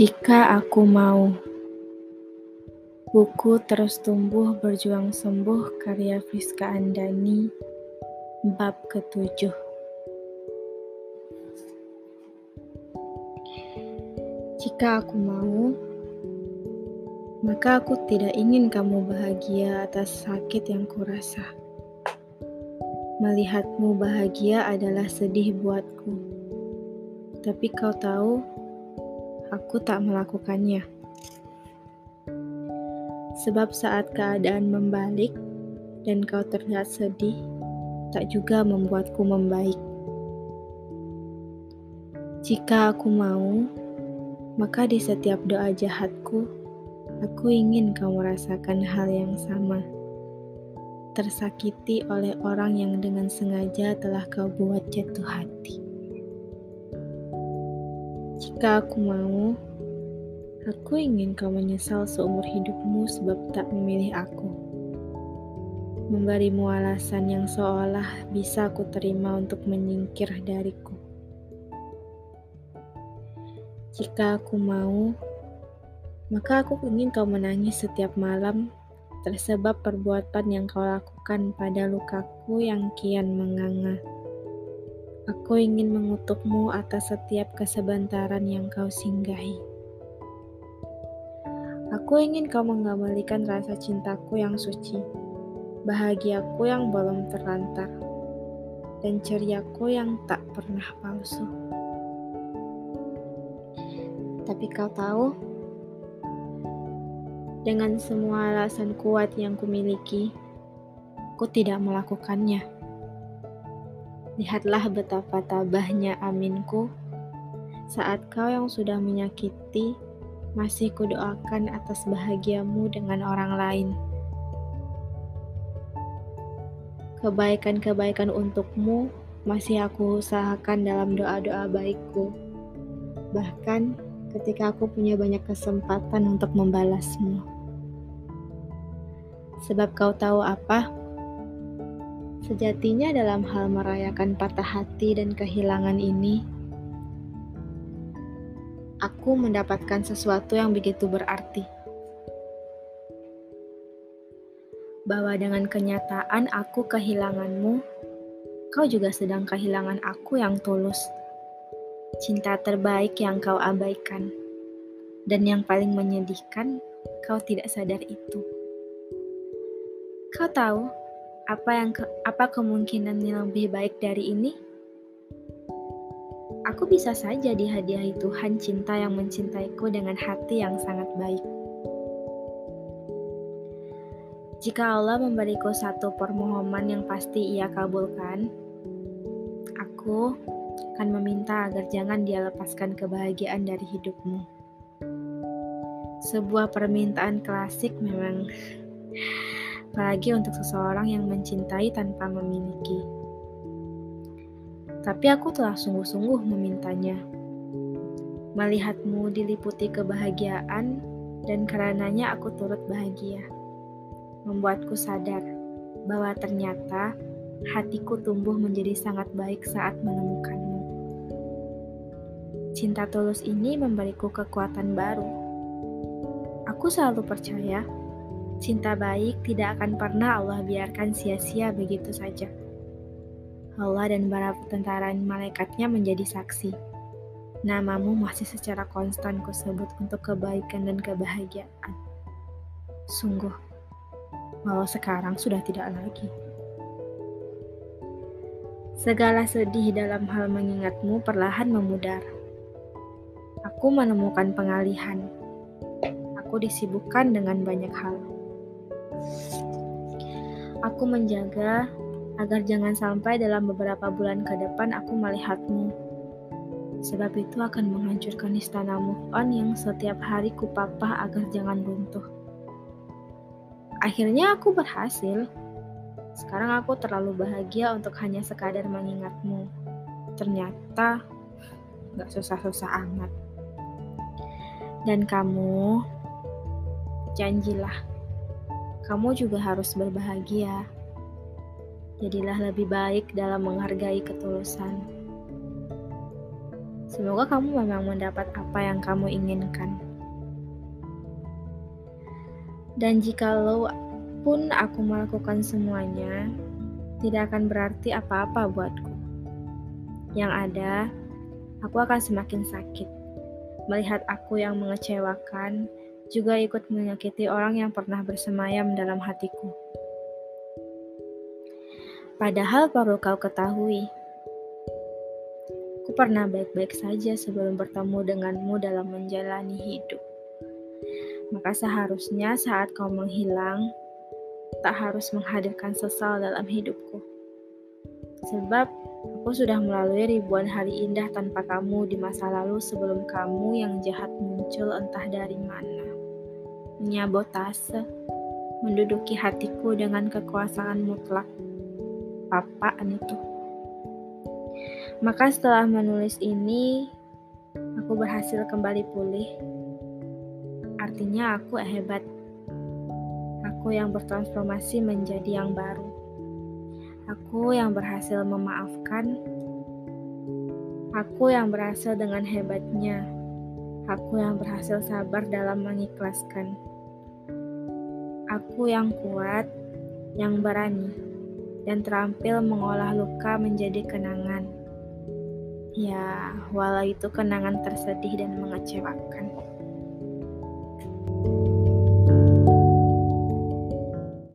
Jika aku mau Buku Terus Tumbuh Berjuang Sembuh karya Friska Andani Bab ketujuh Jika aku mau maka aku tidak ingin kamu bahagia atas sakit yang kurasa. Melihatmu bahagia adalah sedih buatku. Tapi kau tahu, aku tak melakukannya. Sebab saat keadaan membalik dan kau terlihat sedih, tak juga membuatku membaik. Jika aku mau, maka di setiap doa jahatku, aku ingin kau merasakan hal yang sama. Tersakiti oleh orang yang dengan sengaja telah kau buat jatuh hati. Jika aku mau, aku ingin kau menyesal seumur hidupmu sebab tak memilih aku. Memberimu alasan yang seolah bisa aku terima untuk menyingkir dariku. Jika aku mau, maka aku ingin kau menangis setiap malam tersebab perbuatan yang kau lakukan pada lukaku yang kian menganga. Aku ingin mengutukmu atas setiap kesebentaran yang kau singgahi. Aku ingin kau mengembalikan rasa cintaku yang suci, bahagiaku yang belum terlantar, dan ceriaku yang tak pernah palsu. Tapi kau tahu, dengan semua alasan kuat yang kumiliki, aku tidak melakukannya. Lihatlah betapa tabahnya aminku saat kau yang sudah menyakiti masih kudoakan atas bahagiamu dengan orang lain. Kebaikan-kebaikan untukmu masih aku usahakan dalam doa-doa baikku. Bahkan ketika aku punya banyak kesempatan untuk membalasmu. Sebab kau tahu apa? Sejatinya dalam hal merayakan patah hati dan kehilangan ini, aku mendapatkan sesuatu yang begitu berarti. Bahwa dengan kenyataan aku kehilanganmu, kau juga sedang kehilangan aku yang tulus. Cinta terbaik yang kau abaikan. Dan yang paling menyedihkan, kau tidak sadar itu. Kau tahu, apa yang ke, apa kemungkinan yang lebih baik dari ini? Aku bisa saja dihadiahi Tuhan cinta yang mencintaiku dengan hati yang sangat baik. Jika Allah memberiku satu permohonan yang pasti ia kabulkan, aku akan meminta agar jangan dia lepaskan kebahagiaan dari hidupmu. Sebuah permintaan klasik memang apalagi untuk seseorang yang mencintai tanpa memiliki. Tapi aku telah sungguh-sungguh memintanya. Melihatmu diliputi kebahagiaan dan karenanya aku turut bahagia. Membuatku sadar bahwa ternyata hatiku tumbuh menjadi sangat baik saat menemukanmu. Cinta tulus ini memberiku kekuatan baru. Aku selalu percaya Cinta baik tidak akan pernah Allah biarkan sia-sia begitu saja. Allah dan para tentara malaikatnya menjadi saksi. Namamu masih secara konstan kusebut untuk kebaikan dan kebahagiaan. Sungguh, walau sekarang sudah tidak lagi. Segala sedih dalam hal mengingatmu perlahan memudar. Aku menemukan pengalihan. Aku disibukkan dengan banyak hal. Aku menjaga agar jangan sampai dalam beberapa bulan ke depan aku melihatmu. Sebab itu akan menghancurkan istana move on yang setiap hari kupapah agar jangan runtuh. Akhirnya aku berhasil. Sekarang aku terlalu bahagia untuk hanya sekadar mengingatmu. Ternyata gak susah-susah amat. Dan kamu, janjilah kamu juga harus berbahagia. Jadilah lebih baik dalam menghargai ketulusan. Semoga kamu memang mendapat apa yang kamu inginkan. Dan jikalau pun aku melakukan semuanya, tidak akan berarti apa-apa buatku. Yang ada, aku akan semakin sakit. Melihat aku yang mengecewakan, juga ikut menyakiti orang yang pernah bersemayam dalam hatiku. Padahal perlu kau ketahui, aku pernah baik-baik saja sebelum bertemu denganmu dalam menjalani hidup. Maka seharusnya saat kau menghilang, tak harus menghadirkan sesal dalam hidupku. Sebab aku sudah melalui ribuan hari indah tanpa kamu di masa lalu sebelum kamu yang jahat muncul entah dari mana. Menyabotase, menduduki hatiku dengan kekuasaan mutlak. Apaan itu? Maka setelah menulis ini, aku berhasil kembali pulih. Artinya aku hebat Aku yang bertransformasi menjadi yang baru. Aku yang berhasil memaafkan. Aku yang berhasil dengan hebatnya. Aku yang berhasil sabar dalam mengikhlaskan. Aku yang kuat, yang berani, dan terampil mengolah luka menjadi kenangan. Ya, walau itu kenangan tersedih dan mengecewakan. thank you